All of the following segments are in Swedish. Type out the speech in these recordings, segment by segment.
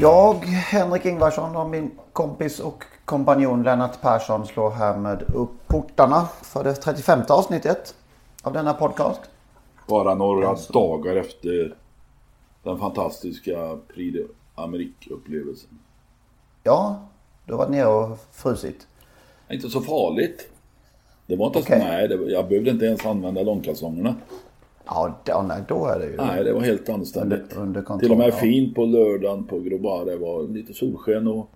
Jag, Henrik Ingvarsson och min kompis och kompanjon Lennart Persson slår härmed upp portarna för det 35 avsnittet av denna podcast. Bara några dagar efter den fantastiska Prix d'Amérique-upplevelsen. Ja, du har varit nere och frusit. Inte så farligt. Det var inte Okej. så, nej, det, jag behövde inte ens använda långkalsongerna. Ja, då, nej, då är det ju Nej, det var helt anständigt. under, under kontroll. Till och med ja. fint på lördagen på Grobar. Det var lite solsken och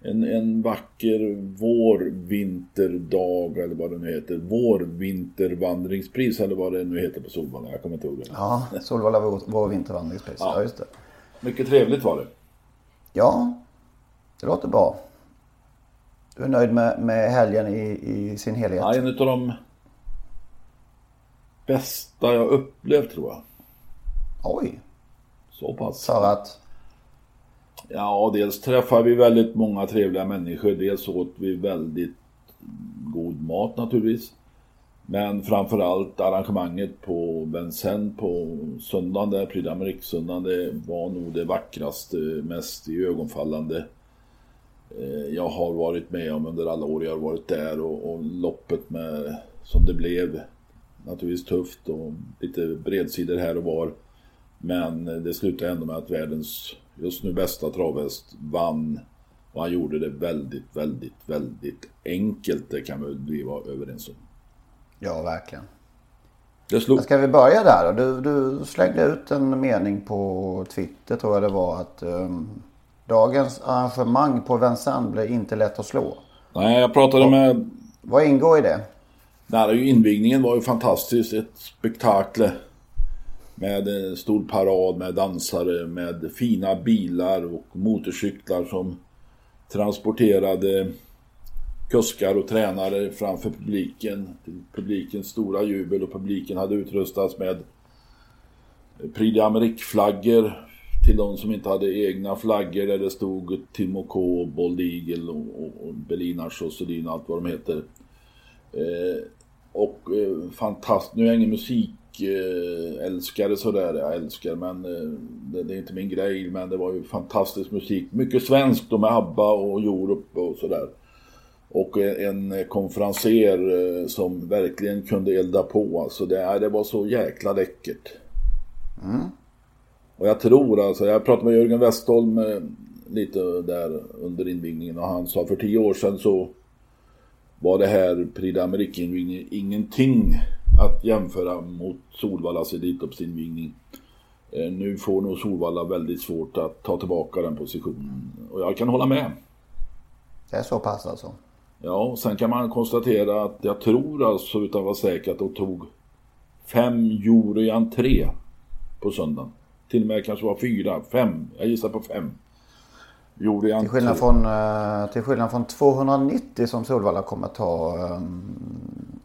en, en vacker vårvinterdag eller vad det nu heter. Vårvintervandringspris eller vad det nu heter på Solvalla. Jag kommer inte ihåg det. Ja, Solvalla vår, vår vintervandringspris. Ja. Ja. just det. Mycket trevligt var det. Ja, det låter bra. Du är nöjd med, med helgen i, i sin helhet? Ja, en av de bästa jag upplevt tror jag. Oj, Så pass. för att... Ja, dels träffar vi väldigt många trevliga människor. Dels åt vi väldigt god mat naturligtvis. Men framförallt arrangemanget på Vincennes på söndagen där, Prix d'Amérique-söndagen, det var nog det vackraste, mest ögonfallande eh, jag har varit med om under alla år jag har varit där och, och loppet med, som det blev, naturligtvis tufft och lite bredsidor här och var. Men det slutade ändå med att världens just nu bästa travhäst vann. Och han gjorde det väldigt, väldigt, väldigt enkelt. Det kan väl vi vara överens om. Ja, verkligen. Det slog... Ska vi börja där då? Du, du slängde ut en mening på Twitter tror jag det var att um, dagens arrangemang på Vincennes blir inte lätt att slå. Nej, jag pratade med... Vad ingår i det? Nej, det ju invigningen var ju fantastiskt. Ett spektakel. Med en stor parad med dansare, med fina bilar och motorcyklar som transporterade kuskar och tränare framför publiken. Till publikens stora jubel och publiken hade utrustats med Prix d'Amérique-flaggor till de som inte hade egna flaggor där det stod Timoko, Bold Eagle och, och, och Belinas och Sedin och allt vad de heter. Eh, och eh, fantastiskt, nu är jag ingen musikälskare sådär, jag älskar men eh, det, det är inte min grej men det var ju fantastisk musik. Mycket svenskt och med ABBA och Europe och sådär. Och eh, en konferenser som verkligen kunde elda på. Alltså det, det var så jäkla läckert. Och jag tror alltså, jag pratade med Jörgen Westholm lite där under invigningen och han sa för tio år sedan så var det här Prix d'Amérique-invigningen ingenting att jämföra mot Solvallas Elitloppsinvigning. Eh, Nu får nog Solvalla väldigt svårt att ta tillbaka den positionen. Och jag kan hålla med. Det är så pass alltså? Ja, sen kan man konstatera att jag tror alltså utan att vara säker att de tog fem euro i entré på söndagen. Till och med kanske var fyra, fem. Jag gissar på fem. I entré. Till skillnad från, eh, till skillnad från 290 som Solvalla kommer ta um,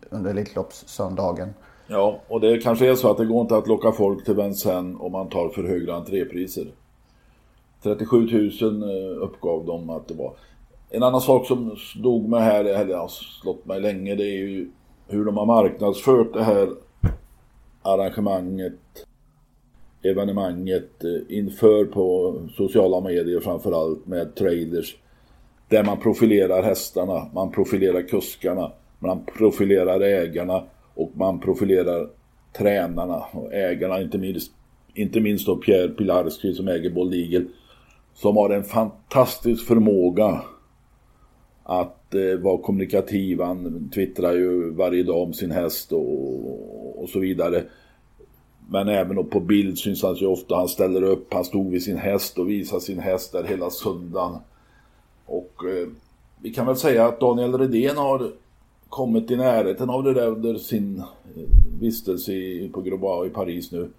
under Elitloppssöndagen. Ja, och det kanske är så att det går inte att locka folk till Vincennes om man tar för högre entrépriser. 37 000 eh, uppgav de att det var. En annan sak som slog mig här, eller har slått mig länge, det är ju hur de har marknadsfört det här arrangemanget, evenemanget eh, inför på sociala medier framförallt med traders. Där man profilerar hästarna, man profilerar kuskarna, man profilerar ägarna och man profilerar tränarna och ägarna, inte minst, inte minst då Pierre Pilarski som äger Bold Eagle, som har en fantastisk förmåga att eh, vara kommunikativ. Han twittrar ju varje dag om sin häst och, och så vidare. Men även på bild syns han ju ofta. Han ställer upp, han stod vid sin häst och visade sin häst där hela söndagen. Och eh, vi kan väl säga att Daniel Redén har kommit i närheten av det där under sin eh, vistelse i, på Grobau i Paris nu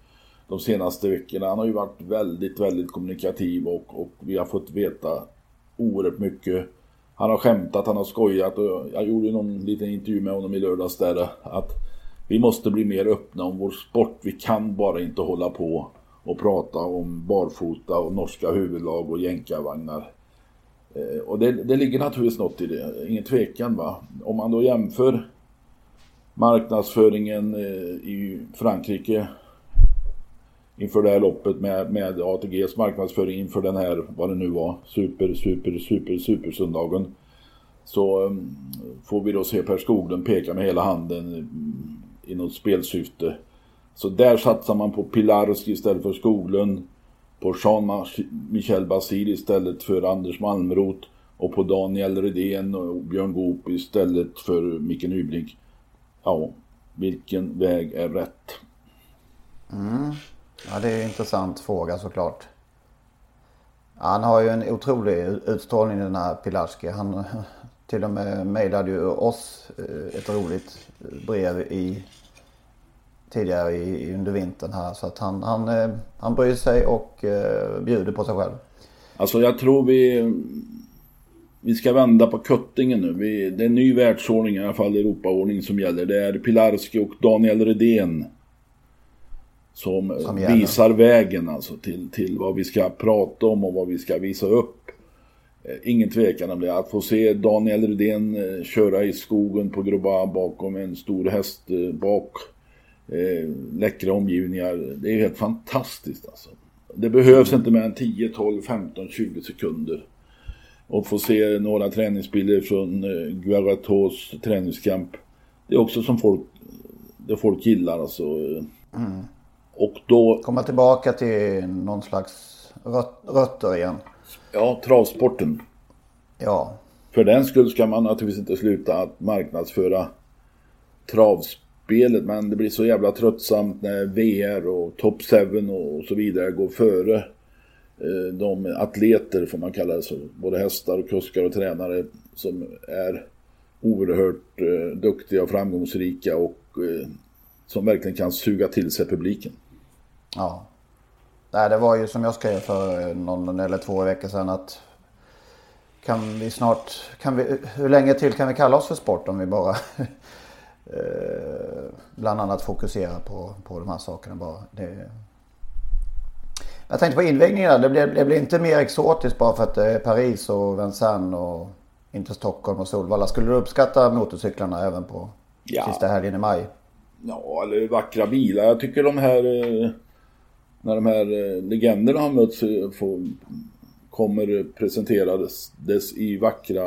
de senaste veckorna. Han har ju varit väldigt, väldigt kommunikativ och, och vi har fått veta oerhört mycket. Han har skämtat, han har skojat och jag gjorde någon liten intervju med honom i lördags där eh, att vi måste bli mer öppna om vår sport. Vi kan bara inte hålla på och prata om barfota och norska huvudlag och jänkarvagnar. Eh, och det, det ligger naturligtvis något i det, ingen tvekan va. Om man då jämför marknadsföringen eh, i Frankrike inför det här loppet med, med ATGs marknadsföring inför den här, vad det nu var, super, super, super, super söndagen. Så um, får vi då se Per Skoglund peka med hela handen i något spelsyfte. Så där satsar man på Pilarski istället för Skoglund. På Jean-Michel Basil istället för Anders Malmrot. Och på Daniel Redén och Björn Goop istället för Micke Nyblink. Ja, vilken väg är rätt? Mm. Ja, det är en intressant fråga såklart. Han har ju en otrolig utstrålning den här Pilarski. Han till och med mejlade ju oss eh, ett roligt brev i tidigare i, under vintern här. Så att han, han, eh, han bryr sig och bjuder på sig själv. Alltså jag tror vi, vi ska vända på kuttingen nu. Vi, det är en ny världsordning, i alla fall Europaordning som gäller. Det är Pilarski och Daniel Redén som, som visar vägen alltså till, till vad vi ska prata om och vad vi ska visa upp. Eh, ingen tvekan om det. Att få se Daniel Rydén eh, köra i skogen på Groba bakom en stor häst eh, bak. läckra omgivningar. Det är helt fantastiskt alltså. Det behövs inte mer än 10, 12, 15, 20 sekunder. Och få se några träningsbilder från Guaratos träningskamp. Det är också som folk, det folk gillar alltså. Mm. Och då... Komma tillbaka till någon slags röt, rötter igen. Ja, travsporten. Ja. För den skull ska man naturligtvis inte sluta att marknadsföra travspelet. Men det blir så jävla tröttsamt när VR och Top 7 och så vidare går före eh, de atleter, får man kalla det så, både hästar och kuskar och tränare som är oerhört eh, duktiga och framgångsrika och eh, som verkligen kan suga till sig publiken. Ja. Nej, det var ju som jag skrev för någon eller två veckor sedan att kan vi snart, kan vi, hur länge till kan vi kalla oss för sport om vi bara eh, bland annat fokuserar på, på de här sakerna bara. Det, jag tänkte på invigningen det blev, det blev inte mer exotiskt bara för att det är Paris och Vincennes och inte Stockholm och Solvalla. Skulle du uppskatta motorcyklarna även på ja. sista helgen i maj? Ja, eller vackra bilar. Jag tycker de här eh, när de här eh, legenderna har mötts eh, får, kommer presenterades i vackra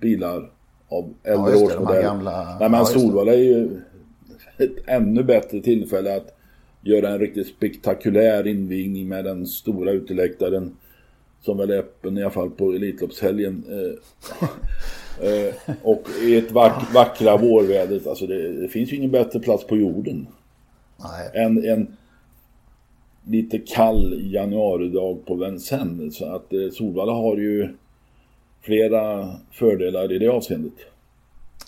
bilar av äldre ja, årsmodell. Gamla... Nej men ja, Solvalla är ju ett ännu bättre tillfälle att göra en riktigt spektakulär invigning med den stora uteläktaren som väl är öppen i alla fall på Elitloppshelgen. Eh, och i ett vack, vackra vårvädret, alltså det, det, finns ju ingen bättre plats på jorden. Nej. Än en lite kall januaridag på Vincennes. Så att eh, Solvalla har ju flera fördelar i det avseendet.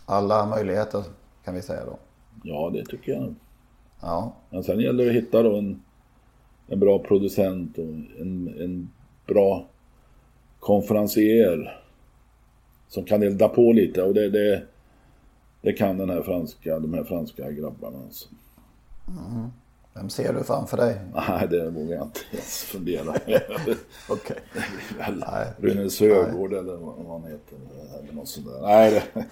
Alla möjligheter kan vi säga då. Ja, det tycker jag. Ja. Men sen gäller det att hitta då en, en bra producent och en, en bra konferencier som kan elda på lite och det, det, det kan den här franska, de här franska grabbarna. Alltså. Mm. Vem ser du framför dig? Nej, det vågar jag inte ens fundera Okej. Okay. Rune Sögård eller vad han heter. Eller något sånt där. Nej, det,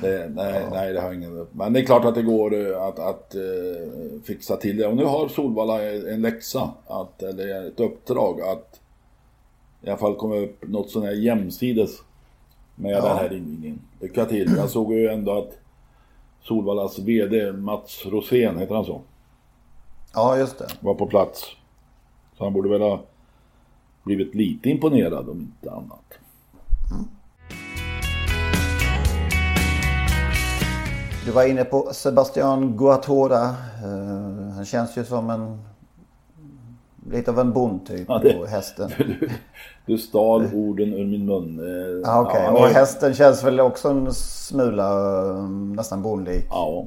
det, nej, ja. nej, det har ingen... Men det är klart att det går eh, att, att uh, fixa till det. Och nu har Solvalla en läxa, att, eller ett uppdrag att i alla fall komma upp något sånt här jämsides med ja. den här invigningen. Lycka till. Jag såg ju ändå att Solvallas VD Mats Rosén, heter han så? Ja, just det. Var på plats. Så han borde väl ha blivit lite imponerad om inte annat. Mm. Du var inne på Sebastian Guatora. Uh, Han känns ju som en... Lite av en bondtyp Ja, det- på hästen. Du, du stal orden ur min mun. Eh, Ja, okej. han Och hästen känns väl också en smula eh, nästan bondlik. Ja,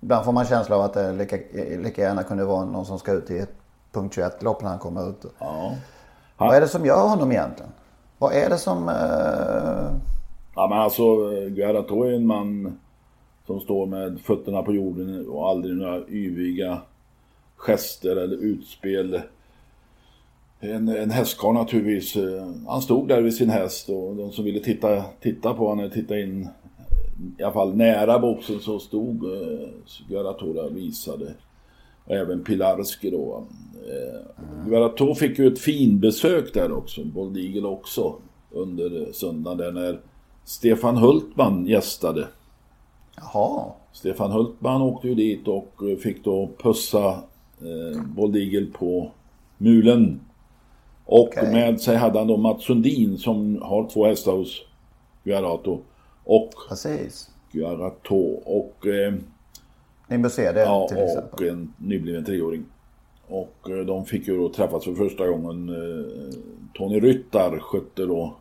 Ibland får man känsla av att det lika, lika gärna kunde vara någon som ska ut i ett punkt 21 lopp när han kommer ut. ja. Vad är det som gör honom egentligen? Vad är det som... Eh... Ja men alltså Guerrato är en man som står med fötterna på jorden och aldrig några yviga gester eller utspel. En, en hästkarl naturligtvis. Han stod där vid sin häst och de som ville titta, titta på honom, titta in i alla fall nära boxen så stod eh, och visade. Och även Pilarski då. Eh, Guerrato fick ju ett finbesök där också, Bold Eagle också. Under söndagen där när Stefan Hultman gästade. Jaha. Stefan Hultman åkte ju dit och fick då pussa eh, Bold Eagle på mulen. Och Okej. med sig hade han då Mats Sundin som har två hästar hos Guarato. Och Precis. Guarato och, eh, Ni ser det ja, till exempel. och en nybliven treåring. Och eh, de fick ju då träffas för första gången. Eh, Tony Ryttar skötte då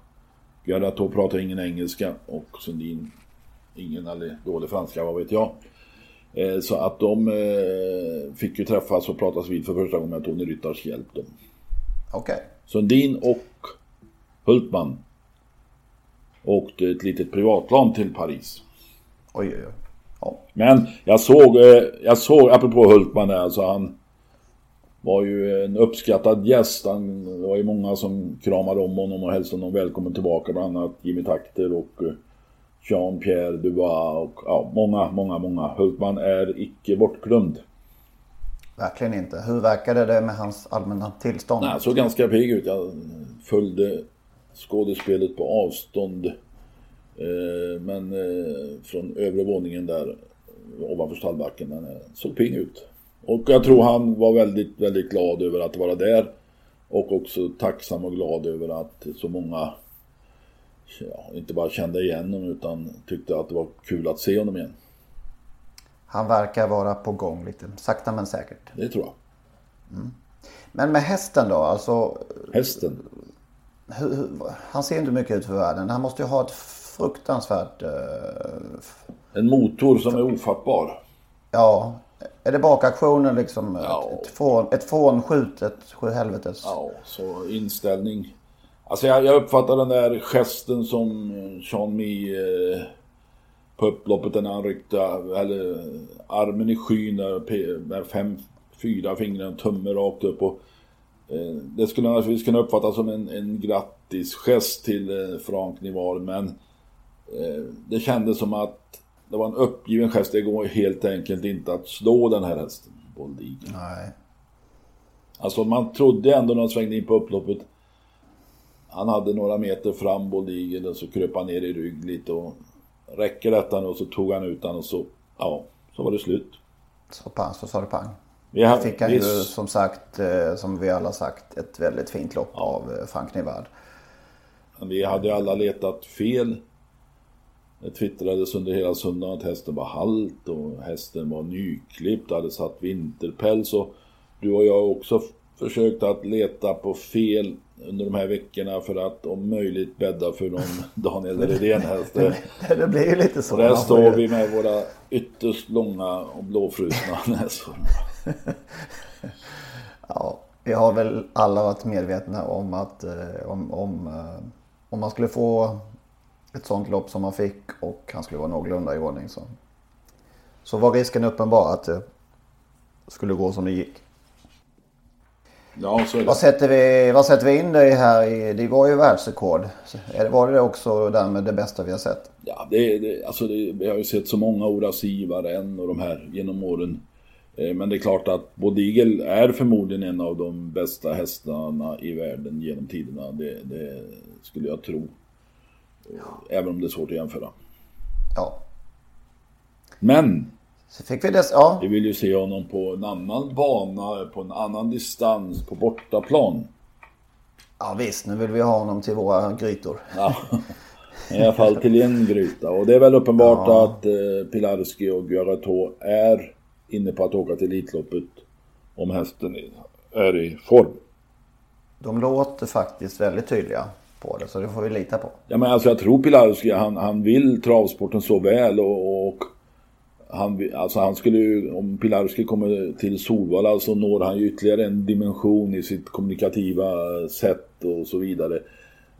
Guarato pratar ingen engelska och Sundin ingen eller dålig franska, vad vet jag. Eh, Så att de eh, fick ju träffas och pratas vid för första gången med Tony Ryttars hjälp. Okej. Sundin och Hultman åkte ett litet privatplan till Paris. Oj, oj, oj. Ja. Men jag såg, eh, jag såg apropå Hultman där, alltså han var ju en uppskattad gäst. Han, det var ju många som kramade om honom och hälsade honom välkommen tillbaka. Bland annat Jimmy Takter och eh, Jean-Pierre Dubois och ja, många, många, många. Hultman är icke bortglömd. Verkligen inte. Hur verkade det med hans allmänna tillstånd? Nej, han såg ganska pigg ut. Jag följde skådespelet på avstånd. Eh, men eh, från övre våningen där ovanför stallbacken. Men eh, såg pigg ut. Och jag tror han var väldigt, väldigt glad över att vara där. Och också tacksam och glad över att så många ja, inte bara kände igen honom utan tyckte att det var kul att se honom igen. Han verkar vara på gång lite sakta men säkert. Det tror jag. Men med hästen då? Alltså, Hästen. hur, hur, han ser inte mycket ut för världen. Han måste ju ha ett fruktansvärt... eh, En motor som är ofattbar. ja, är det bakaktionen liksom? Ja. Ett, ett, från, ett frånskjutet sjuhelvetes? Ja, så inställning. Alltså jag, jag uppfattar den där gesten som Sean Mi eh, på upploppet när han ryckte eller, armen i skyn med fem, fyra fingrar och tumme rakt upp. Och, eh, det skulle naturligtvis kunna uppfattas som en, en grattisgest till eh, Frank Nivar men eh, det kändes som att det var en uppgiven gest. Det går helt enkelt inte att slå den här hästen, Bold Eagle. Nej. Alltså man trodde ändå när han svängde in på upploppet. Han hade några meter fram Boldigen och så kröp han ner i rygg lite och räcker detta nu och så tog han ut den och så, ja, så var det slut. Så pang så sa det pang. Vi har, Fick han ju som sagt, eh, som vi alla sagt, ett väldigt fint lopp av eh, Frank Nivard. vi hade ju alla letat fel. Det twittrades under hela söndagen att hästen var halt och hästen var nyklippt, hade satt vinterpäls och du och jag har också försökt att leta på fel under de här veckorna för att om möjligt bädda för någon Daniel Redén häst. Det- Det blir ju lite så. Där står vi med våra ytterst långa och blåfrusna näsor. Ja, vi har väl alla varit medvetna om att eh, om, om, eh, om man skulle få ett sånt lopp som man fick och han skulle vara någorlunda i ordning så, så var risken uppenbar att det skulle gå som det gick. Ja, så är det. Vad sätter vi, vad sätter vi in dig här i? Det var ju världsrekord. Var det också därmed det bästa vi har sett? Ja, det, det, alltså det, vi har ju sett så många Orasi, en och de här genom åren. Eh, Men det är klart att Bodigel är förmodligen en av de bästa hästarna i världen genom tiderna. Det, det skulle jag tro. Eh, Även om det är svårt att jämföra. Ja. Men Så fick vi dess, ja. vi vill ju se honom på en annan bana, på en annan distans, på bortaplan. ja visst, nu vill vi ha honom till våra grytor. Ja, i alla fall till en gryta. Och det är väl uppenbart att eh, Pilarski och Guarato är inne på att åka till Elitloppet. om hästen är i form. De låter faktiskt väldigt tydliga på det så det får vi lita på. Ja men alltså jag tror Pilarski han, han vill travsporten så väl och, och han, alltså han skulle ju, om Pilarski kommer till Solvalla så når han ju ytterligare en dimension i sitt kommunikativa sätt och så vidare.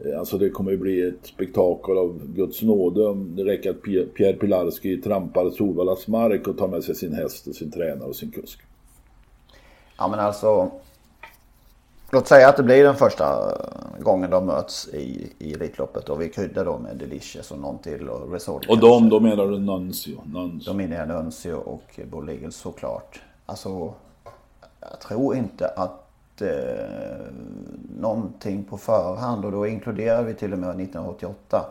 Eh, alltså det kommer ju bli ett spektakel av Guds nåde om det räcker att Pierre Pilarski trampar Solvallas mark och tar med sig sin häst och sin tränare och sin kusk. Ja men alltså Låt säga att det blir den första gången de möts i, i Elitloppet och vi kryddar då med Delicious och någon till och Resort. Och de, då menar du Nuncio? Nuncio. De menar Nuncio och Bull Eagle såklart. Alltså, jag tror inte att eh, någonting på förhand och då inkluderar vi till och med 1988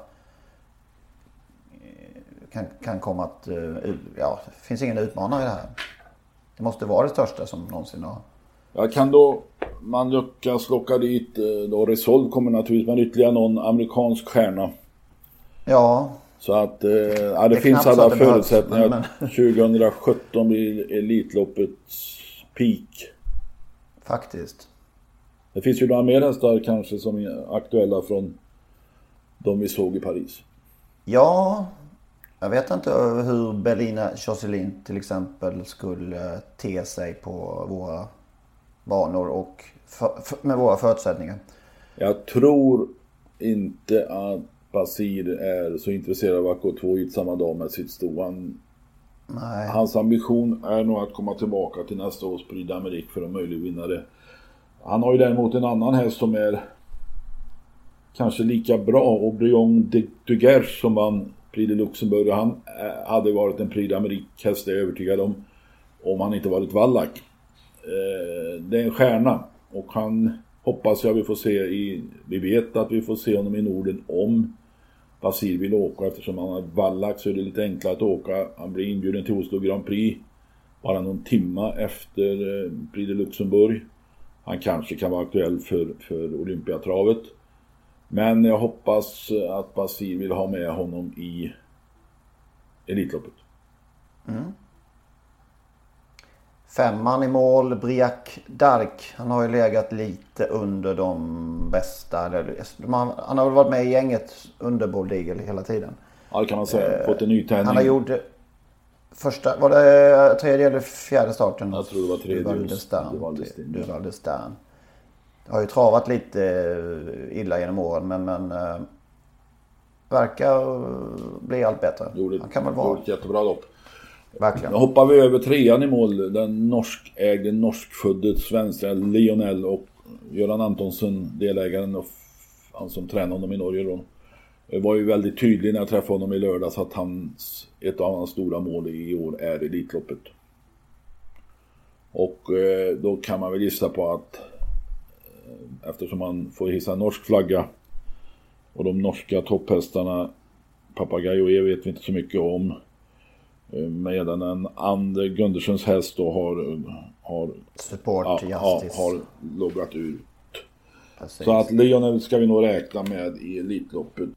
eh, kan, kan komma att, eh, ja, det finns ingen utmanare i det här. Det måste vara det största som någonsin har Ja, kan då man lyckas locka dit, eh, då Resolve kommer naturligtvis, men ytterligare någon amerikansk stjärna. Ja. Så att, eh, ja, det, det finns alla förutsättningar. Men... 2017 blir Elitloppets peak. Faktiskt. Det finns ju några mer hästar kanske som är aktuella från de vi såg i Paris. Ja, jag vet inte hur Berlina Josselin till exempel skulle te sig på våra banor och för, för, med våra förutsättningar. Jag tror inte att Basir är så intresserad av att gå två hit samma dag med sitt sto. Han, Nej. Hans ambition är nog att komma tillbaka till nästa års Prix d'Amérique för att möjligen vinna det. Han har ju däremot en annan häst som är kanske lika bra. Aubryon de Dugers som vann Prix de Luxemburg. Han eh, hade varit en Prix d'Amérique häst, är jag övertygad om. Om han inte varit vallack. Eh, det är en stjärna och han hoppas jag vi får se i, vi vet att vi får se honom i Norden om Basir vill åka eftersom han har vallack så är det lite enklare att åka. Han blir inbjuden till Oslo Grand Prix bara någon timma efter eh, Prix de Luxemburg. Han kanske kan vara aktuell för, för Olympiatravet. Men jag hoppas att Basir vill ha med honom i Elitloppet. Mm. Femman i mål, Briak Dark. Han har ju legat lite under de bästa. Han har väl varit med i gänget under Bold Eagle hela tiden. Ja det kan man säga. Eh, Fått en ny tändning. Han har gjort första, var det tredje eller fjärde starten? Jag tror det var tredje. Duval de Stern. Det har ju travat lite eh, illa genom åren men, men äh, verkar bli allt bättre. Gjorde, han kan väl vara... Gjorde ett jättebra lopp. Verkligen. Då hoppar vi över trean i mål. Den norskägde, norskfödde svenska Lionel och Göran Antonsson, delägaren och han som tränade honom i Norge då. Var ju väldigt tydlig när jag träffade honom i lördags att hans, ett av hans stora mål i år är Elitloppet. Och eh, då kan man väl gissa på att eh, eftersom han får hissa en norsk flagga och de norska topphästarna Papagayo E vet vi inte så mycket om. Eh, medan en Ander Gundersens häst då har, har, Support ja, Justice. har, loggat ut. Precis. Så att Lionel ska vi nog räkna med i Elitloppet.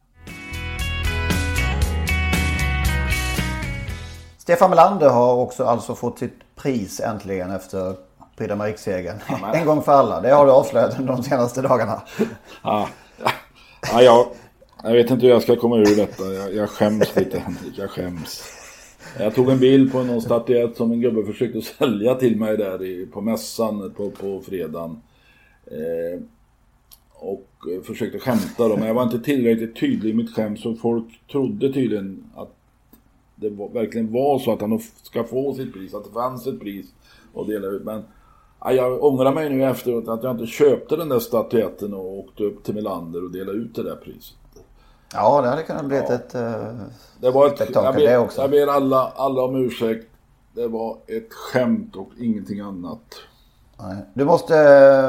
Stefan Melander har också alltså fått sitt pris äntligen efter Prix d'Amérique-segern. en gång för alla. Det har du avslöjat under de senaste dagarna. Ja, ja, ja, jag vet inte hur jag ska komma ur detta. Jag, jag skäms lite Henrik, jag skäms. Jag tog en bild på någon statyett som en gubbe försökte sälja till mig där i, på mässan på, på fredagen. Eh, och eh, försökte skämta då, men jag var inte tillräckligt tydlig i mitt skämt så folk trodde tydligen att det var, verkligen var så att han ska få sitt pris, att det fanns ett pris att dela ut. Men ja, jag ångrar mig nu efteråt att jag inte köpte den där statyetten och åkte upp till Melander och delade ut det där priset. Ja, det hade kunnat bli ja. ett uh, det var ett, jag ber, det också. Jag ber alla, alla om ursäkt. Det var ett skämt och ingenting annat. Nej. Du måste,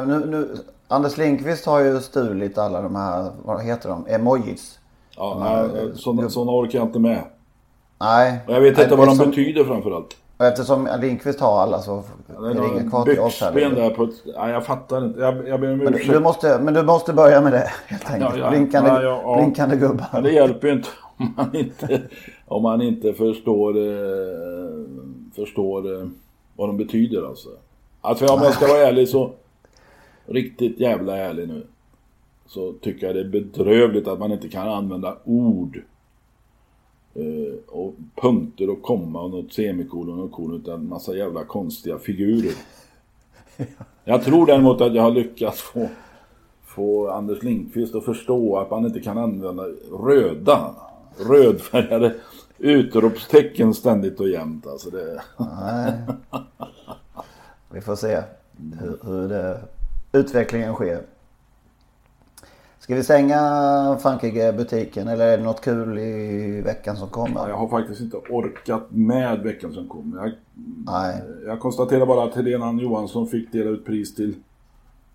nu, nu, Anders Lindqvist har ju stulit alla de här, vad heter de, emojis. Ja, nej, sådana, sådana orkar jag inte med. Nej. Och jag vet inte vad de betyder framförallt. Och eftersom Lindqvist har alla så ja, det är inget kvar till oss heller. där på ett... Nej, jag fattar inte. Jag, jag ber om ursäkt. Men du, måste, men du måste börja med det helt enkelt. Ja, ja, blinkande, ja, blinkande gubbar. Men det hjälper ju inte om man inte, om man inte förstår, eh, förstår eh, vad de betyder alltså. Alltså om jag ska vara ärlig så, riktigt jävla ärlig nu. Så tycker jag det är bedrövligt att man inte kan använda ord. Eh, Och punkter och komma och något semikolon och kolon utan massa jävla konstiga figurer. Jag tror däremot att jag har lyckats få, få Anders Lindqvist att förstå att man inte kan använda röda, rödfärgade utropstecken ständigt och jämt. Alltså det... Nej. Vi får se hur, hur det, utvecklingen sker. Ska vi stänga Frankrike-butiken eller är det något kul i veckan som kommer? jag har faktiskt inte orkat med veckan som kommer. Jag, Nej. jag konstaterar bara att Helena Johansson fick dela ut pris till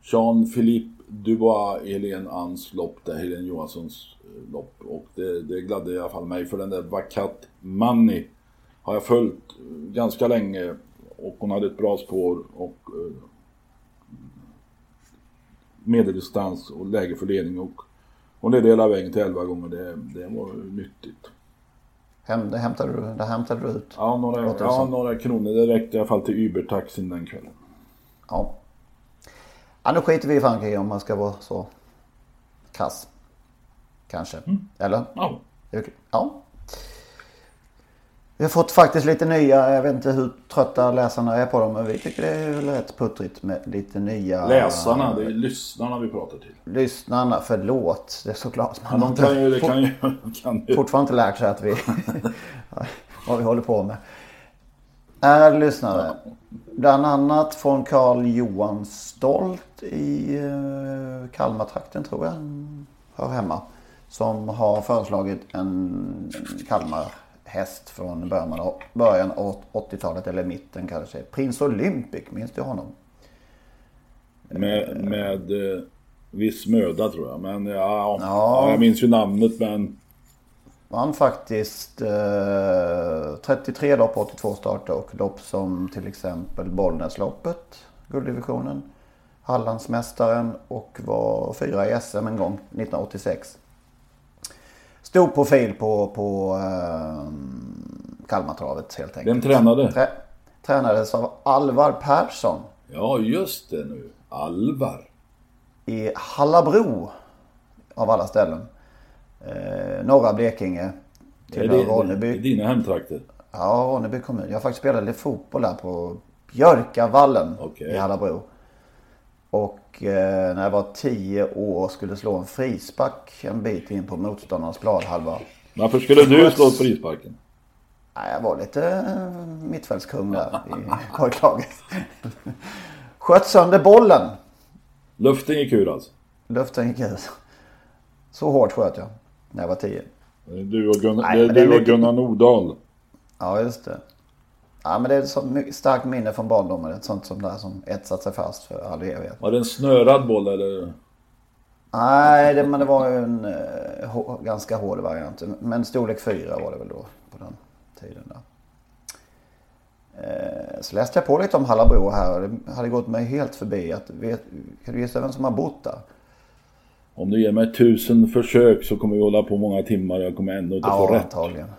Jean-Philippe Dubois Helene Anns lopp, där Helene Johanssons eh, lopp. Och det, det gladde i alla fall mig för den där Vakat Money har jag följt eh, ganska länge och hon hade ett bra spår och eh, medeldistans och läge för ledning och hon ledde hela vägen till 11 gånger. Det, det var nyttigt. Hem, det, hämtade du, det hämtade du ut? Ja, några, ja, några kronor. Det räckte i alla fall till Uber-taxin den kvällen. Ja. ja. Nu skiter vi i Frankrike om man ska vara så kass. Kanske. Eller? Ja. Ja. Vi har fått faktiskt lite nya, jag vet inte hur trötta läsarna är på dem, men vi tycker det är väl rätt puttrigt med lite nya... Läsarna, det är lyssnarna vi pratar till. Lyssnarna, förlåt. Det är såklart. Ja, de kan ju, det kan ju, kan ju. fortfarande inte lärt sig att vi... vad vi håller på med. Är lyssnare. Bland annat från Carl Johan Stolt i eh, Kalmartrakten tror jag. Hör hemma. Som har föreslagit en Kalmarhäst från början av, början av 80-talet eller mitten kanske. Prins Olympic, minns du honom? Med, med eh, viss möda tror jag. Men ja. Ja. jag minns ju namnet men Vann faktiskt eh, 33 lopp, 82 starter och lopp som till exempel Bollnäsloppet, gulddivisionen, Hallandsmästaren och var fyra i SM en gång 1986. Stor profil på, på eh, Kalmartravet helt enkelt. vem tränade? Trä, tränades av Alvar Persson Ja, just det nu. Alvar. i Hallabro av alla ställen. Eh, norra Blekinge. Tillhör det, Ronneby. det är dina hemtrakter? Ja, Ronneby kommun. Jag har faktiskt spelat lite fotboll där på Björkavallen Okej. i Hallabro. Och eh, när jag var tio år skulle slå en frispark en bit in på motståndarnas planhalva. Varför skulle du slå frisparken? Nej, jag var lite eh, mittfältskung där i pojklaget. Sköt sönder bollen. Luften gick ur alltså? Luften gick ut. Så hårt sköt jag när jag var tio. Det är Du och Gunnar, Nej, du och Gunnar Nordahl. Ja, just det. Ja, men det är ett så starkt minne från barndomen. Ett sånt som där som etsat sig fast för all evighet. Var det en snörad boll eller? Nej, det, men det var ju en hå, ganska hård variant. Men storlek 4 var det väl då på den tiden. Där. Eh, så läste jag på lite om Hallabro här och det hade gått mig helt förbi. Att, vet, kan du gissa vem som har bott där? Om du ger mig tusen försök så kommer vi hålla på många timmar. Jag kommer ändå inte få rätt. antagligen.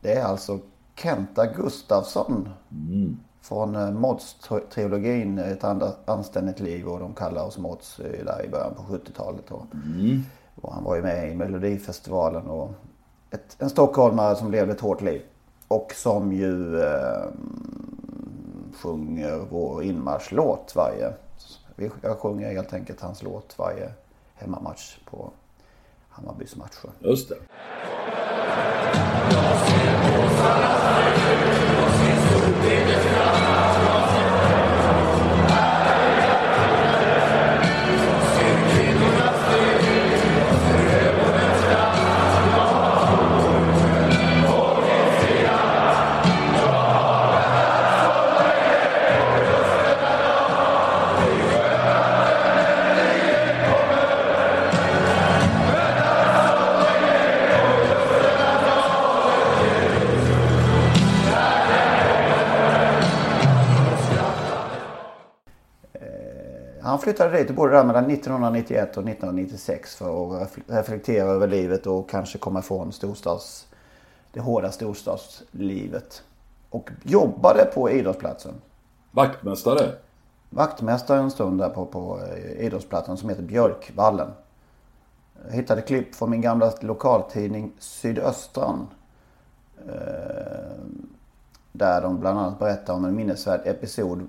Det är alltså Kenta Gustafsson. Från eh, Mods-trilogin Ett anständigt liv och de kallar oss Mods eh, där i början på 70-talet. Och, och han var ju med i Melodifestivalen och ett, en stockholmare som levde ett hårt liv. Och som ju eh, sjunger vår inmarschlåt varje... Jag sjunger helt enkelt hans låt varje hemmamatch på Hammarbys matcher. Just det. Han flyttade dit och bodde där mellan 1991 och 1996 för att refle- reflektera över livet och kanske komma ifrån storstads, det hårda storstadslivet. Och jobbade på idrottsplatsen. Vaktmästare. vaktmästare en stund där på, på eh, idrottsplatsen som heter Björkvallen. Jag hittade klipp från min gamla lokaltidning Sydöstran. Eh, där de bland annat berättar om en minnesvärd episod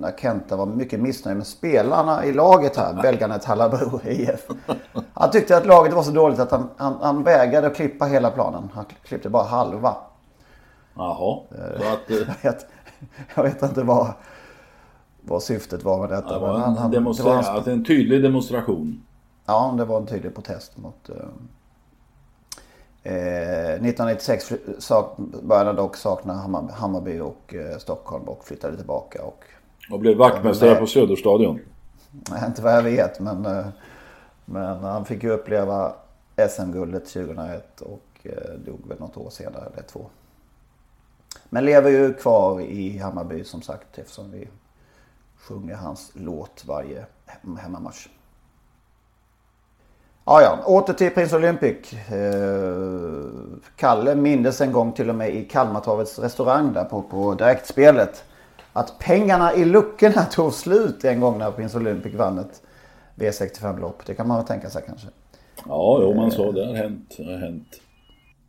när Kenta var mycket missnöjd med spelarna i laget här, belgarna Tallabro IF. Han tyckte att laget var så dåligt att han, han, han vägrade att klippa hela planen. Han klippte bara halva. Jaha. Så att, jag, vet, jag vet inte vad, vad syftet var med detta. det var en, han- demonstra- det var hans- alltså en tydlig demonstration. Ja, det var en tydlig protest mot... Eh, eh, 1996 fly- sak, började dock sakna Hammar, Hammarby och eh, Stockholm och flyttade tillbaka. Och, Och blev vaktmästare på Söderstadion. nej, inte vad jag vet, men, eh, men han fick ju uppleva SM-guldet 2001 och eh, dog väl något år senare, eller två. Men lever ju kvar i Hammarby som sagt eftersom vi sjunger hans låt varje hem- hemmamatch. Ja, ja. Åter till Prince Olympic. Eh, Kalle mindes en gång till och med i Kalmartorvets restaurang där på, på direktspelet. Att pengarna i luckorna tog slut en gång när Prince Olympic vann ett V65-lopp. Det kan man väl tänka sig kanske. Ja, jo man sa det har hänt. Det har hänt.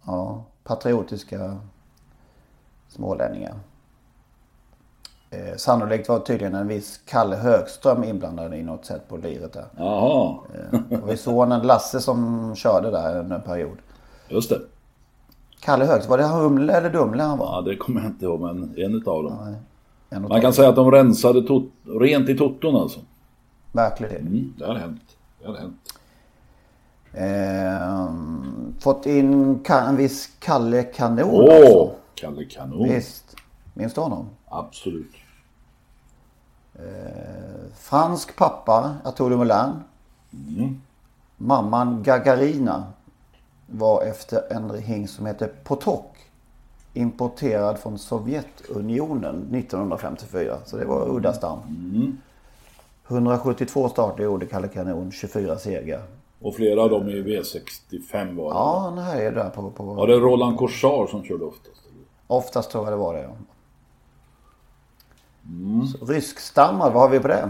Ja, patriotiska smålänningar. Eh, sannolikt var tydligen en viss Kalle Högström inblandad i något sätt på liret där. Jaha, Det var sonen Lasse som körde där under en period. just det. Kalle Högström, var det Humle eller Dumle han var? Ja, det kommer jag inte ihåg, men en utav dem. En Man kan säga att de rensade tot- rent i toton alltså. Verkligen. Mm, det har hänt. Det har hänt. Ehm, fått in en viss Kalle Kanon Åh, också. Kalle Kanon. Visst. Minns du honom? Absolut. Fransk pappa, Arturo Moulin. Mamman Gagarina var efter en hingst som heter Potok. Importerad från Sovjetunionen 1954. Så det var udda stam. 172 starter gjorde Kalle Kanon, 24 segrar. Och flera av dem i V65 var det. Ja, han härjade där på... på... Var det Roland Corsar som körde oftast? Oftast tror jag det var det. Ja. Så, ryskstammad, vad har vi på det?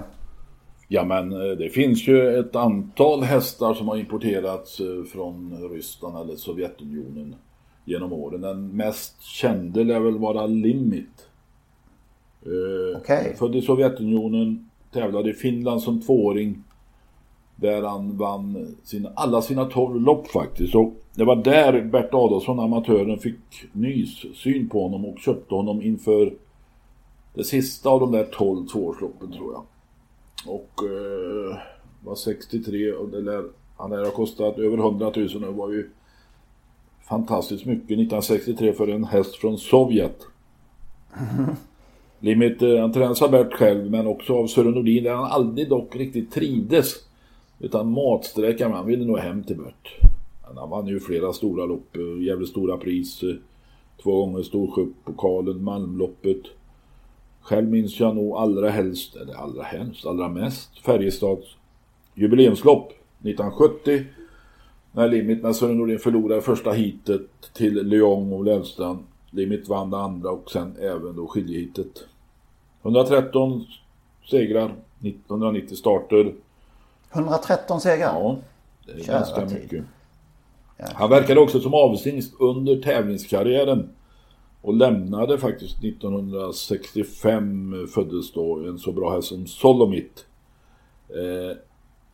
Ja men eh, det finns ju ett antal hästar som har importerats eh, från Ryssland eller Sovjetunionen genom åren. Den mest kände lär väl vara Limit. Eh, Okej. Född i Sovjetunionen, tävlade i Finland som tvååring. Där han vann sina, alla sina tolv lopp faktiskt. Och det var där Bert Adolfsson, amatören, fick nys syn på honom och köpte honom inför det sista av de där tolv tvåårsloppen tror jag. Och eh, var 63 och det lär, han lär ha kostat över 100 000 och var ju fantastiskt mycket 1963 för en häst från Sovjet. Limit, eh, han tränas av Bert själv men också av Sören Nordin där han aldrig dock riktigt trivdes. Utan matsträckan, han ville nog hem till Bert. Han vann ju flera stora lopp, eh, jävligt stora pris. eh, Två gånger Storsjöpokalen, Malmloppet. Själv minns jag nog allra helst, eller allra helst, allra mest Färjestads jubileumslopp 1970. När Limit, när Sören Norén förlorade första heatet till Lyon och Lövstrand. Limit vann det andra och sen även då skiljeheatet. 113 segrar, 190 starter. 113 segrar? Ja, det är Kära ganska tid. mycket. Han verkade också som avstingst under tävlingskarriären. Och lämnade faktiskt 1965 föddes då en så bra häst som Solomit. Eh,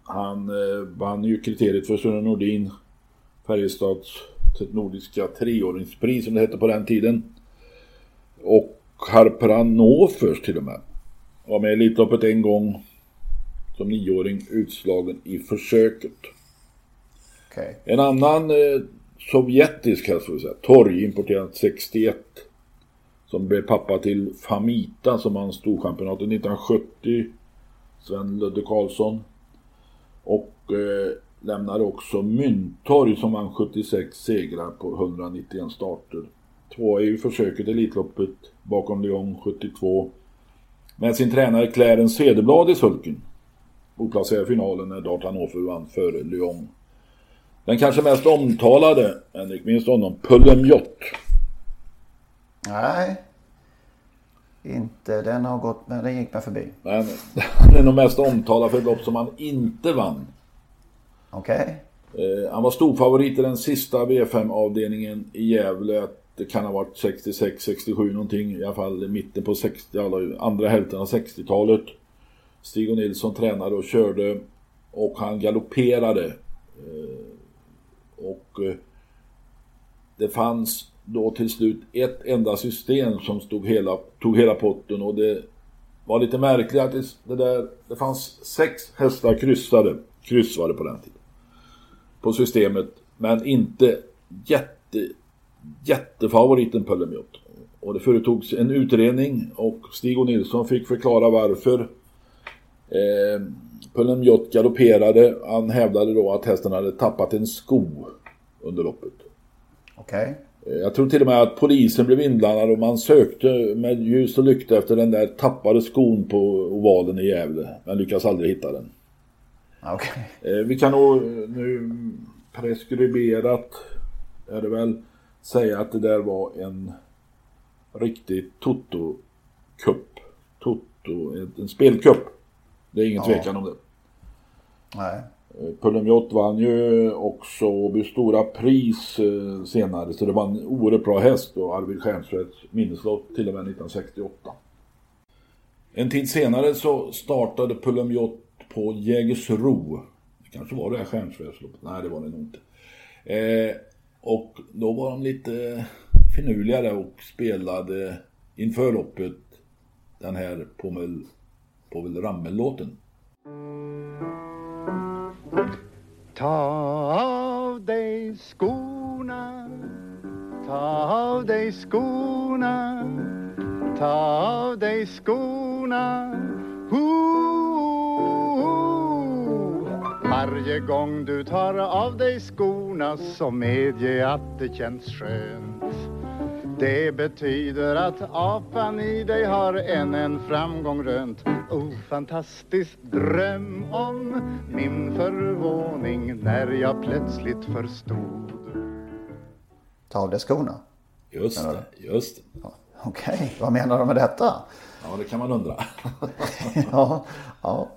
han eh, vann ju kriteriet för Sören Nordin. Färjestads nordiska treåringspris som det hette på den tiden. Och Harpranofers till och med. Var med i Elitloppet en gång. Som nioåring utslagen i försöket. Okej. En annan eh, sovjetisk häst får vi säga, Torg importerad 61. Som blev pappa till Famita som vann Storchampionatet 1970. Sven Ludde Karlsson. Och eh, lämnade också Myntorg som vann 76 segrar på 191 starter. Två är ju försöket i Elitloppet bakom Lyon 72. Med sin tränare Clarence Cederblad i sulken. Oplacerad i finalen när Dart Hannover vann före Lyon. Den kanske mest omtalade, Henrik, minns du honom? Pullemjott. Nej inte, den har gått, men den gick mig förbi. Men han är nog mest omtalad för ett lopp som han inte vann. Okej. Eh, han var storfavorit i den sista V5-avdelningen i Gävle. Det kan ha varit 66, 67 någonting. I alla fall i mitten på 60, alla, andra hälften av 60-talet. Stig och Nilsson tränade och körde. Och han galopperade. Eh, och eh, det fanns då till slut ett enda system som stod hela, tog hela potten och det var lite märkligt att det, där, det fanns sex hästar kryssade, kryssade på den tiden. På systemet, men inte jätte, jättefavoriten Pöllemjott. Och det företogs en utredning och Stig och Nilsson fick förklara varför. Eh, Pöllemjott galopperade. Han hävdade då att hästen hade tappat en sko under loppet. Okej. Okay. Jag tror till och med att polisen blev inblandad och man sökte med ljus och lykta efter den där tappade skon på ovalen i Gävle. Men lyckas aldrig hitta den. Okej. Eh, Vi kan nog eh, nu preskriberat är det väl säga att det där var en riktig Toto-cup. Toto, en spelcup. Det är ingen Ja. tvekan om det. Nej. Eh, Pulemjot vann ju också Åby Stora Pris eh, senare så det var en oerhört bra häst och Arvid Stjernstedts minneslott till och med 1968. En tid senare så startade Pulemjot på Jägersro. Det kanske var det här Stjernstedtsloppet? Nej det var det nog inte. Eh, och då var de lite finurligare och spelade inför loppet den här Pommel, Povel Ramel-låten. Ta av dig skorna. Ta av dig skorna. Ta av dig skorna. Varje gång du tar av dig skorna så medge att det känns skönt det betyder att apan i dig har än en framgång rönt Oh, fantastisk dröm om min förvåning när jag plötsligt förstod Ta av dig skorna. Just det, just det. Ja, Okej, vad menar de med detta? Ja, det kan man undra. ja, ja.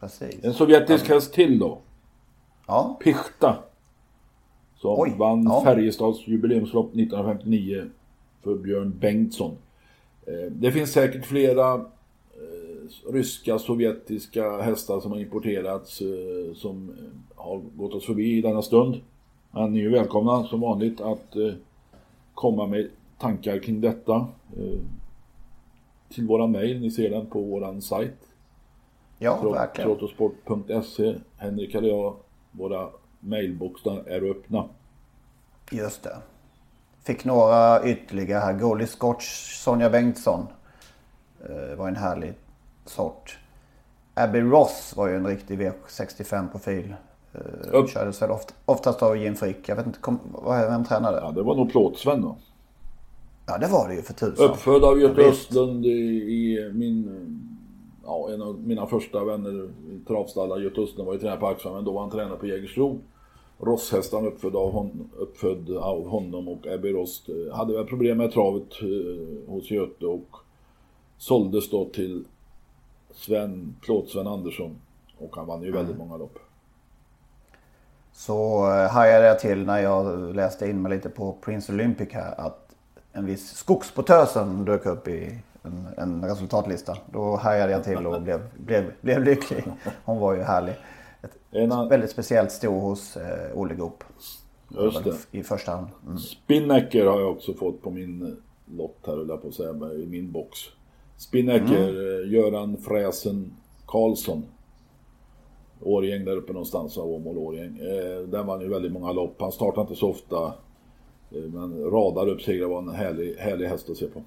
Precis. En sovjetisk häst till då. Ja, Pichta. Som Oj, vann ja. Färjestads jubileumslopp 1959 för Björn Bengtsson. Eh, Det finns säkert flera eh, ryska, sovjetiska hästar som har importerats eh, som har gått oss förbi i denna stund. Men ni är välkomna som vanligt att komma med tankar kring detta. Till våran mail, ni ser den på våran sajt. ja verkligen. Trottosport.se Henrik eller jag, våra mailboxar är öppna. Just det. Fick några ytterligare här. Goldie Scotch, Sonja Bengtsson. Eh, var en härlig sort. Abbey Ross var ju en riktig V65-profil. Eh, kördes väl oft, oftast av Jim Frick. Jag vet inte, kom, vad, vem tränade? Ja, det var nog Plåtsven då. Ja, det var det ju för tusan. Uppfödd av Göte. Östlund i, i min... Ja, en av mina första vänner i travstallar. Göte Östlund var ju tränare på men då var han tränare på Jägersro. Rosshästan uppfödd av, hon, uppfödd av honom och Abbey Ross eh, hade väl problem med travet eh, hos Göte och såldes då till Sven, Plåt-Sven Andersson. Och han vann ju väldigt Mm. många lopp. Så eh, hajade jag till när jag läste in mig lite på Prince Olympic här att en viss Skogsportösen dök upp i en, en resultatlista. Då hajade jag till och blev, blev, blev lycklig. Hon var ju härlig. Ett En an- väldigt speciellt sto hos eh, Olle Goop. Just det. I första hand. Mm. Spinnaker har jag också fått på min lott här, jag på att säga, i min box. Spinnaker, mm. Göran Fräsen Karlsson. Årgäng där uppe någonstans, av Åmål Årgäng. Eh, där vann ju väldigt många lopp. Han startade inte så ofta. Eh, men radar upp segrar var en härlig, härlig häst att se på.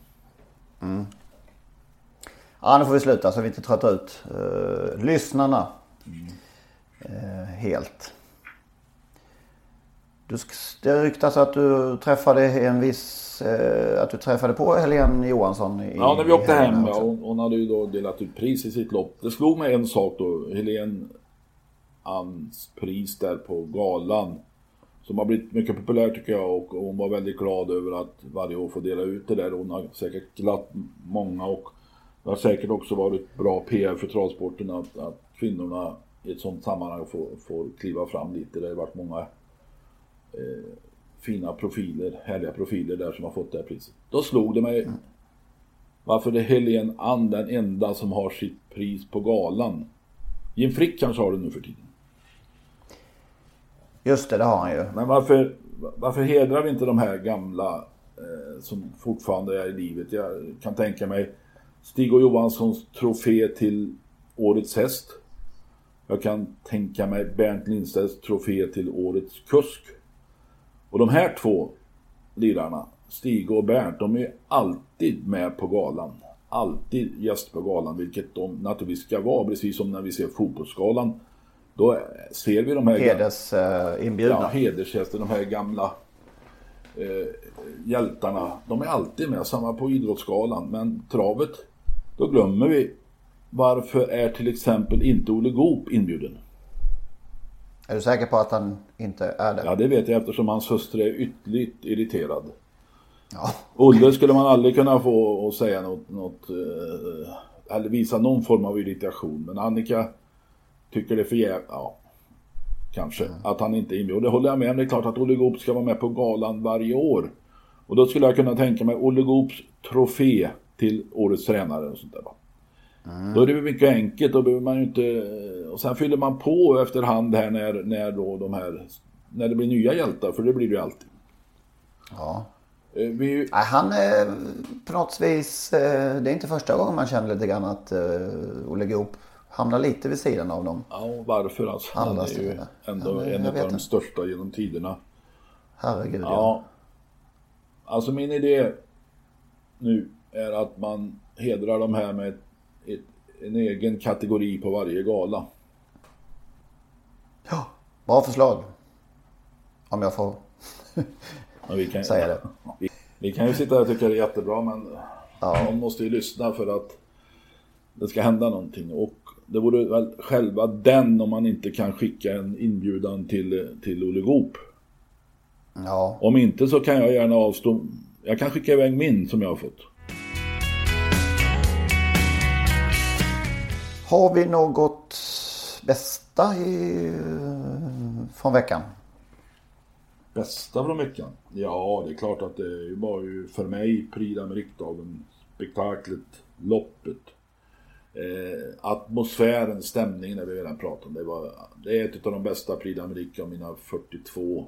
Ja, nu får vi sluta så vi inte tröttar ut eh, lyssnarna. Eh, helt. Du, det ryktas att du träffade en viss... Eh, att du träffade på Helene Johansson i Ja, när vi åkte hem, ja, hon, hon hade ju då delat ut pris i sitt lopp. Det slog mig en sak då, Helen Anns pris där på galan. som har blivit mycket populär tycker jag och hon var väldigt glad över att varje år få dela ut det där. Hon har säkert glatt många och det har säkert också varit bra PR för travsporten att, att kvinnorna i ett sånt sammanhang får, får kliva fram lite. Det har varit många eh, fina profiler, härliga profiler där som har fått det här priset. Då slog det mig varför är Helene Ann den enda som har sitt pris på galan? Jim Frick kanske har det nu för tiden. Just det, det har han ju. Men varför, varför hedrar vi inte de här gamla eh, som fortfarande är i livet? Jag kan tänka mig Stig och Johanssons trofé till Årets häst. Jag kan tänka mig Bernt Lindstedts trofé till Årets kusk. Och de här två lirarna, Stig och Bernt, de är alltid med på galan. Alltid gäst på galan, vilket de naturligtvis ska vara, precis som när vi ser fotbollsgalan. Då ser vi de här... Hedersinbjudna. Ja, hedersgäster, de här gamla eh, hjältarna. De är alltid med, samma på Idrottsgalan. Men travet, då glömmer vi. Varför är till exempel inte Olle Goop inbjuden? Är du säker på att han inte är det? Ja, det vet jag eftersom hans hustru är ytterligt irriterad. Ja. Olle skulle man aldrig kunna få att säga något, något eh, eller visa någon form av irritation. Men Annika tycker det är för jävla, ja, kanske, Mm. att han inte är inbjuden. Det håller jag med om. Det är klart att Olle Goop ska vara med på galan varje år. Och då skulle jag kunna tänka mig Olle Goops trofé till årets tränare och sånt där. Mm. Då är det mycket enkelt, då behöver man ju inte... Och sen fyller man på efterhand här när, när då de här... När det blir nya hjältar, för det blir det ju alltid. ja. Eh, Vi, Nej, han är på något vis, eh, det är inte första gången man känner lite grann att eh, Olle Goop hamnar lite vid sidan av dem. Ja, varför alltså? Han är ju ändå men en av de största genom tiderna. Herregud ja. Ja. Alltså min idé nu är att man hedrar de här med ett, ett, en egen kategori på varje gala. ja. Bra förslag. Om jag får vi kan, säga det. Vi, vi kan ju sitta här och tycka det är jättebra men Ja. man måste ju lyssna för att det ska hända någonting. Och det vore väl själva den om man inte kan skicka en inbjudan till, till Olle Goop. Ja, Om inte så kan jag gärna avstå. Jag kan skicka iväg min som jag har fått. Har vi något bästa i, från veckan? Bästa från veckan? Ja, det är klart att det var ju för mig Prix med riksdagen, spektaklet, loppet. Eh, atmosfären, stämningen när vi redan pratat om. Det, var, det är ett av de bästa Prix d'Amérique av mina 42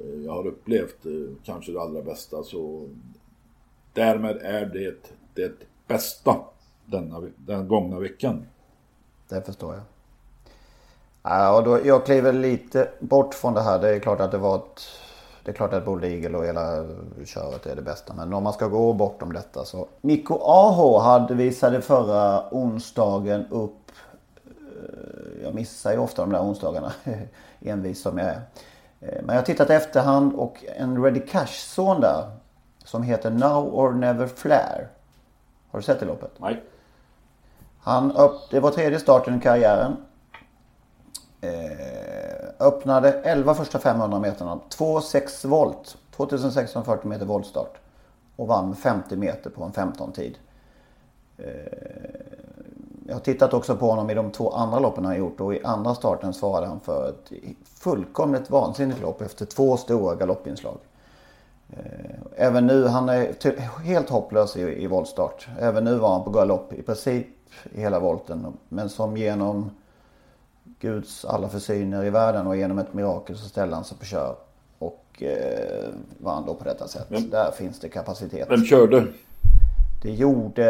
eh, jag har upplevt. Eh, kanske det allra bästa. Så därmed är det det bästa denna, den gångna veckan. Det förstår jag. Ja, och då, jag kliver lite bort från det här. Det är klart att det var ett... Det är klart att Bold Eagle och hela köret är det bästa. Men om man ska gå bortom detta så. Mikko AH hade visade förra onsdagen upp... eh, Jag missar ju ofta de där onsdagarna. Envis som jag är. Eh, Men jag har tittat efterhand och en Ready Cash-son där. Som heter Now or Never Flare. Har du sett det loppet? Nej. Han upp, det var tredje starten i karriären. Eh, öppnade 11 första 500 meterna. 2,6 volt. 2640 meter voltstart. Och vann med 50 meter på en 15-tid. Eh, jag har tittat också på honom i de två andra loppen han gjort. Och i andra starten svarade han för ett fullkomligt vansinnigt lopp efter två stora galoppinslag. Eh, Även nu, han är helt hopplös i, i voltstart. Även nu var han på galopp i princip i hela volten. Men som genom Guds alla försyner i världen och genom ett mirakel så ställde han sig på kör. Och eh, vann då på detta sätt. Vem- Där finns det kapacitet. Vem körde? Det gjorde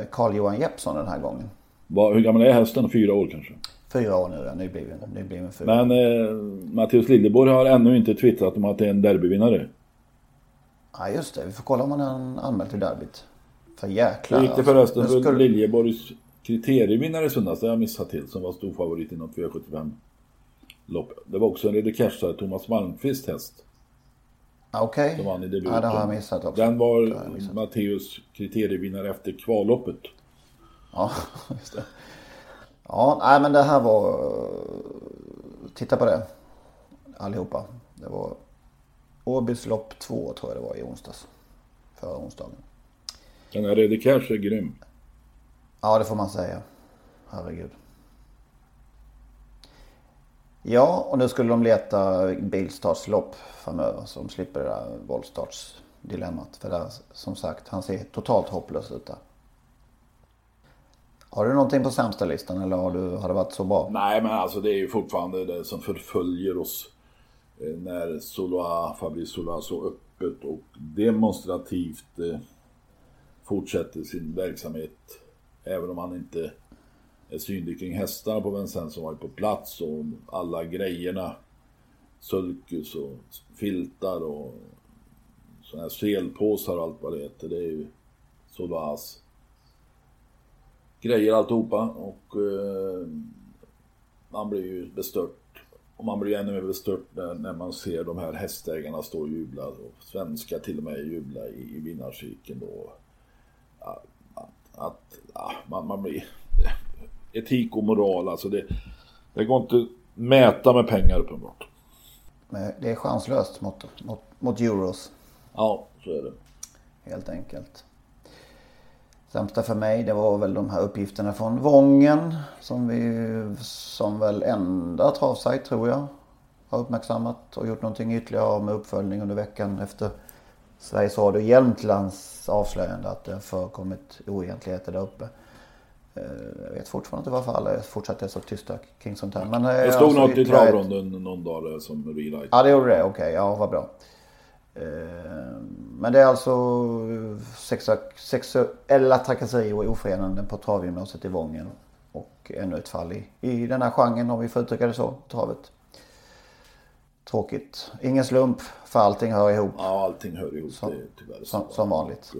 eh, Carl-Johan Jeppsson den här gången. Var, hur gammal är hästen? Fyra år kanske? Fyra år nu, ja. nybliven, nybliven fyra. Men eh, Mattias Liljeborg har ännu inte twittrat om att det är en derbyvinnare. Ja just det, vi får kolla om han är anmäld till derbyt. För jäklar. Hur gick det alltså. förresten Nu för skulle- Liljeborgs kriterievinnare i söndags? Det har jag missat till som var stor favorit i något V75 lopp. Det var också en redekashare, Thomas Malmqvist häst. Okej. Som vann i debuten. Ja, det har jag missat också. Den var missat. Matteus kriterievinnare efter kvalloppet. Ja, just det. Ja, nej men det här var... Titta på det. allihopa. Det var Åbys lopp 2 tror jag det var i onsdags. Förra onsdagen. Den här Rede Cash är grym. Ja, det får man säga. Herregud. Ja, och nu skulle de leta bilstartslopp framöver så de slipper det där voltstartsdilemmat. För där, som sagt, han ser totalt hopplös ut där. Har du någonting på sämsta listan eller har, du, har det varit så bra? Nej, men alltså det är ju fortfarande det som förföljer oss. eh, När Soloa, Fabrice Soloa så öppet och demonstrativt eh, fortsätter sin verksamhet. Även om han inte är synlig kring hästarna på Vincennes som varit på plats och alla grejerna. Sulkus och filtar och sådana här selpåsar och allt vad det heter. Det är ju Solvas grejer alltihopa och eh, man blir ju bestört. Och man blir ännu mer bestört när, när man ser de här hästägarna stå och jubla. Och svenskar till och med jubla i, i vinnarcirkeln då. Att, att, man, man blir... Etik och moral alltså det, det går inte att mäta med pengar uppenbart. Det är chanslöst mot, mot, mot euros. Ja, så är det. Helt enkelt. Sämsta för mig det var väl de här uppgifterna från Vången. Som vi som väl enda travsajt tror jag. Har uppmärksammat och gjort någonting ytterligare med uppföljning under veckan efter Sveriges Radio Jämtlands avslöjande att det har förekommit oegentligheter där uppe. Eh, Jag vet fortfarande inte varför alla fortsatte så tysta kring sånt här. Men, eh, Det stod alltså något i travronden någon dag som relight. Ja, det gjorde det. Okej, ja vad bra. Eh, Men det är alltså sexuella trakasserier och ofredanden på travgymnasiet i Vången. Och ännu ett fall i, i den här genren om vi får uttrycka det så, travet. Tråkigt. Ingen slump, för allting hör ihop Ja, allting hör ihop. Som- det är tyvärr som, som vanligt.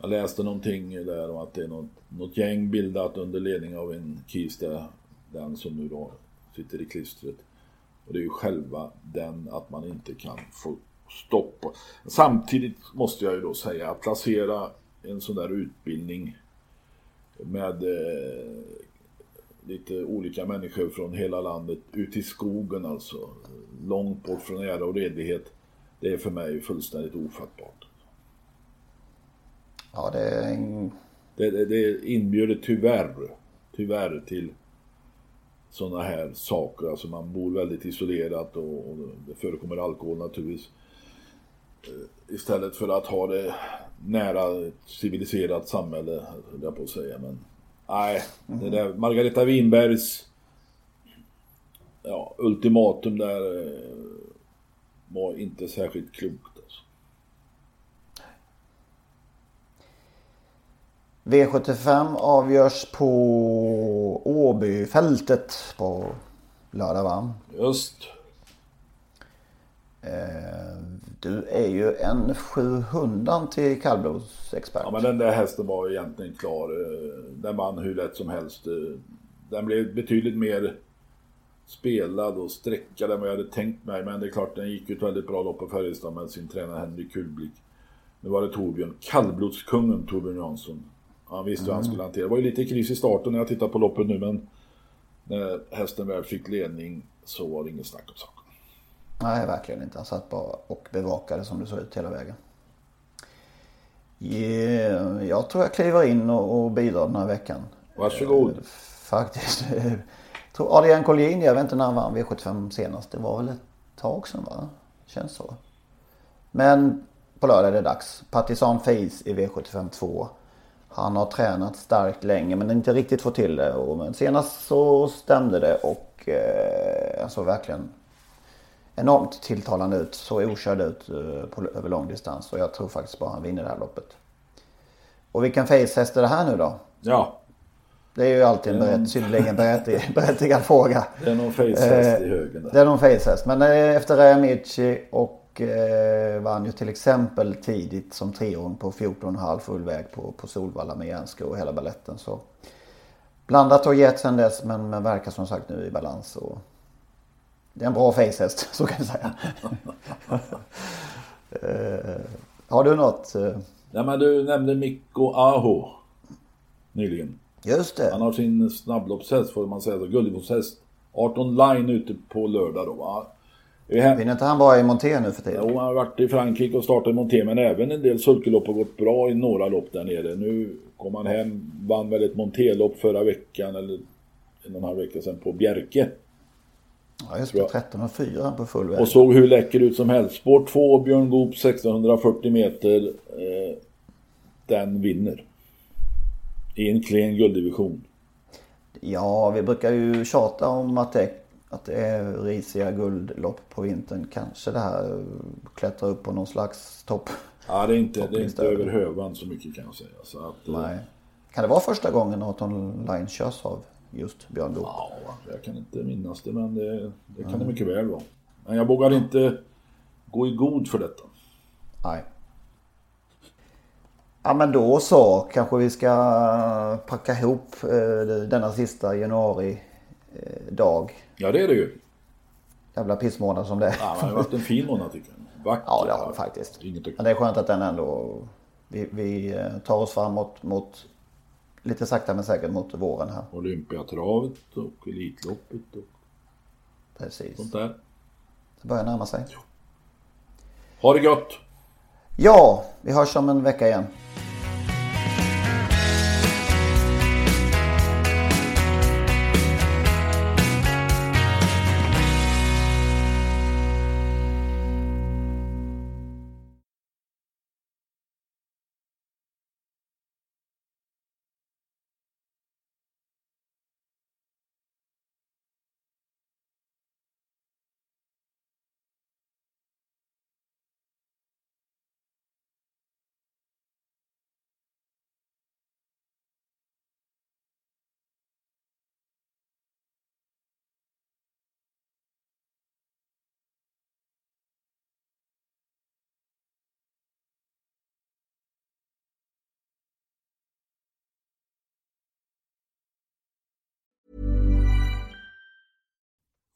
Jag läste någonting där om att det är något, något gäng bildat under ledning av en Kista, den som nu då sitter i klistret. Och det är ju själva den att man inte kan få stopp på. Samtidigt måste jag ju då säga att placera en sån där utbildning med eh, lite olika människor från hela landet ut i skogen alltså. Långt bort från ära och redlighet. Det är för mig fullständigt ofattbart. Ja, det är en... Det, det, det inbjuder tyvärr, tyvärr till sådana här saker. Alltså man bor väldigt isolerat och, och det förekommer alkohol naturligtvis. Eh, Istället för att ha det nära ett civiliserat samhälle, höll jag på att säga. Men nej, det där Margareta Winbergs ja, ultimatum där eh, var inte särskilt klokt. Alltså. V75 avgörs på Åbyfältet på lördag va? Just Eh, Du är ju en 700 till kallblodsexpert. Ja men den där hästen var egentligen klar. Eh, Den vann hur lätt som helst. Eh, Den blev betydligt mer spelad och sträckad än vad jag hade tänkt mig. Men det är klart, den gick ju ett väldigt bra lopp på Färjestad med sin tränare Henrik Kulblick. Nu var det Torbjörn, kallblodskungen Torbjörn Jansson. Han visste hur han skulle hantera. Det var ju lite kris i starten när jag tittar på loppet nu men när hästen väl fick ledning så var det inget snack om saken. Nej, verkligen inte. Han satt bara och bevakade som det såg ut hela vägen. Yeah, jag tror jag kliver in och, och bidrar den här veckan. Varsågod. Eh, Faktiskt. Jag tror Adrian Collin, jag vet inte när han vann V75 senast. Det var väl ett tag sedan va? Känns så. Men på lördag är det dags. Partisan Face i V75 2. Han har tränat starkt länge men inte riktigt fått till det. Men senast så stämde det och eh, han såg verkligen enormt tilltalande ut. Så okörd ut eh, på, över lång distans. Och jag tror faktiskt bara han vinner det här loppet. Och vilken facehäst är det här nu då? Ja, Det är ju alltid en berätt, synnerligen berättigad, berättigad fråga. det är någon facehäst i högen där. Det är någon facehäst. Men eh, efter Rajamici och eh, vann ju till exempel tidigt som treåring på 14,5 full väg på, på Solvalla med järnsko och hela balletten. Så blandat och gett sen dess men, men verkar som sagt nu i balans. Och det är en bra facehäst så kan jag säga. eh, har du något? Eh, Nej men du nämnde Mikko Aho nyligen. just det. Han har sin snabbloppshäst får man säga, så guldivåshäst. 18 line ute på lördag då va. Vinner inte han bara i monté nu för tiden? Jo, han har varit i Frankrike och startat i monté men även en del sulkelopp har gått bra i några lopp där nere. Nu kom han hem, vann väl ett montélopp förra veckan eller en och en halv vecka sedan på Bjerke. Ja just det, 13 och 4 på full väg. Och såg hur läcker ut som helst. Spår 2, Björn Goop 1640 meter. Eh, den vinner. I en klen gulddivision. Ja, vi brukar ju tjata om att det, att det är risiga guldlopp på vintern. Kanske det här klättrar upp på någon slags topp. Ja, det är inte, det är inte över hövan så mycket kan jag säga. Så att, eh, Nej. Kan det vara första gången Norton Line körs av just Björn Goop? Ja, jag kan inte minnas det men det, det kan mm. det mycket väl vara. Men jag vågar inte gå i god för detta. Nej. Ja men då så kanske vi ska packa ihop eh, denna sista januari eh, dag. Ja det är det ju. Jävla pissmånad som det är. Ja, det har varit en fin månad tycker jag. Vacker. Ja det har det faktiskt. Men det är skönt att den ändå, vi, vi eh, tar oss framåt mot, lite sakta men säkert mot våren här. Olympiatravet och Elitloppet och Precis. sånt där. Det börjar närma sig. Ha det gott! Ja, vi hörs om en vecka igen.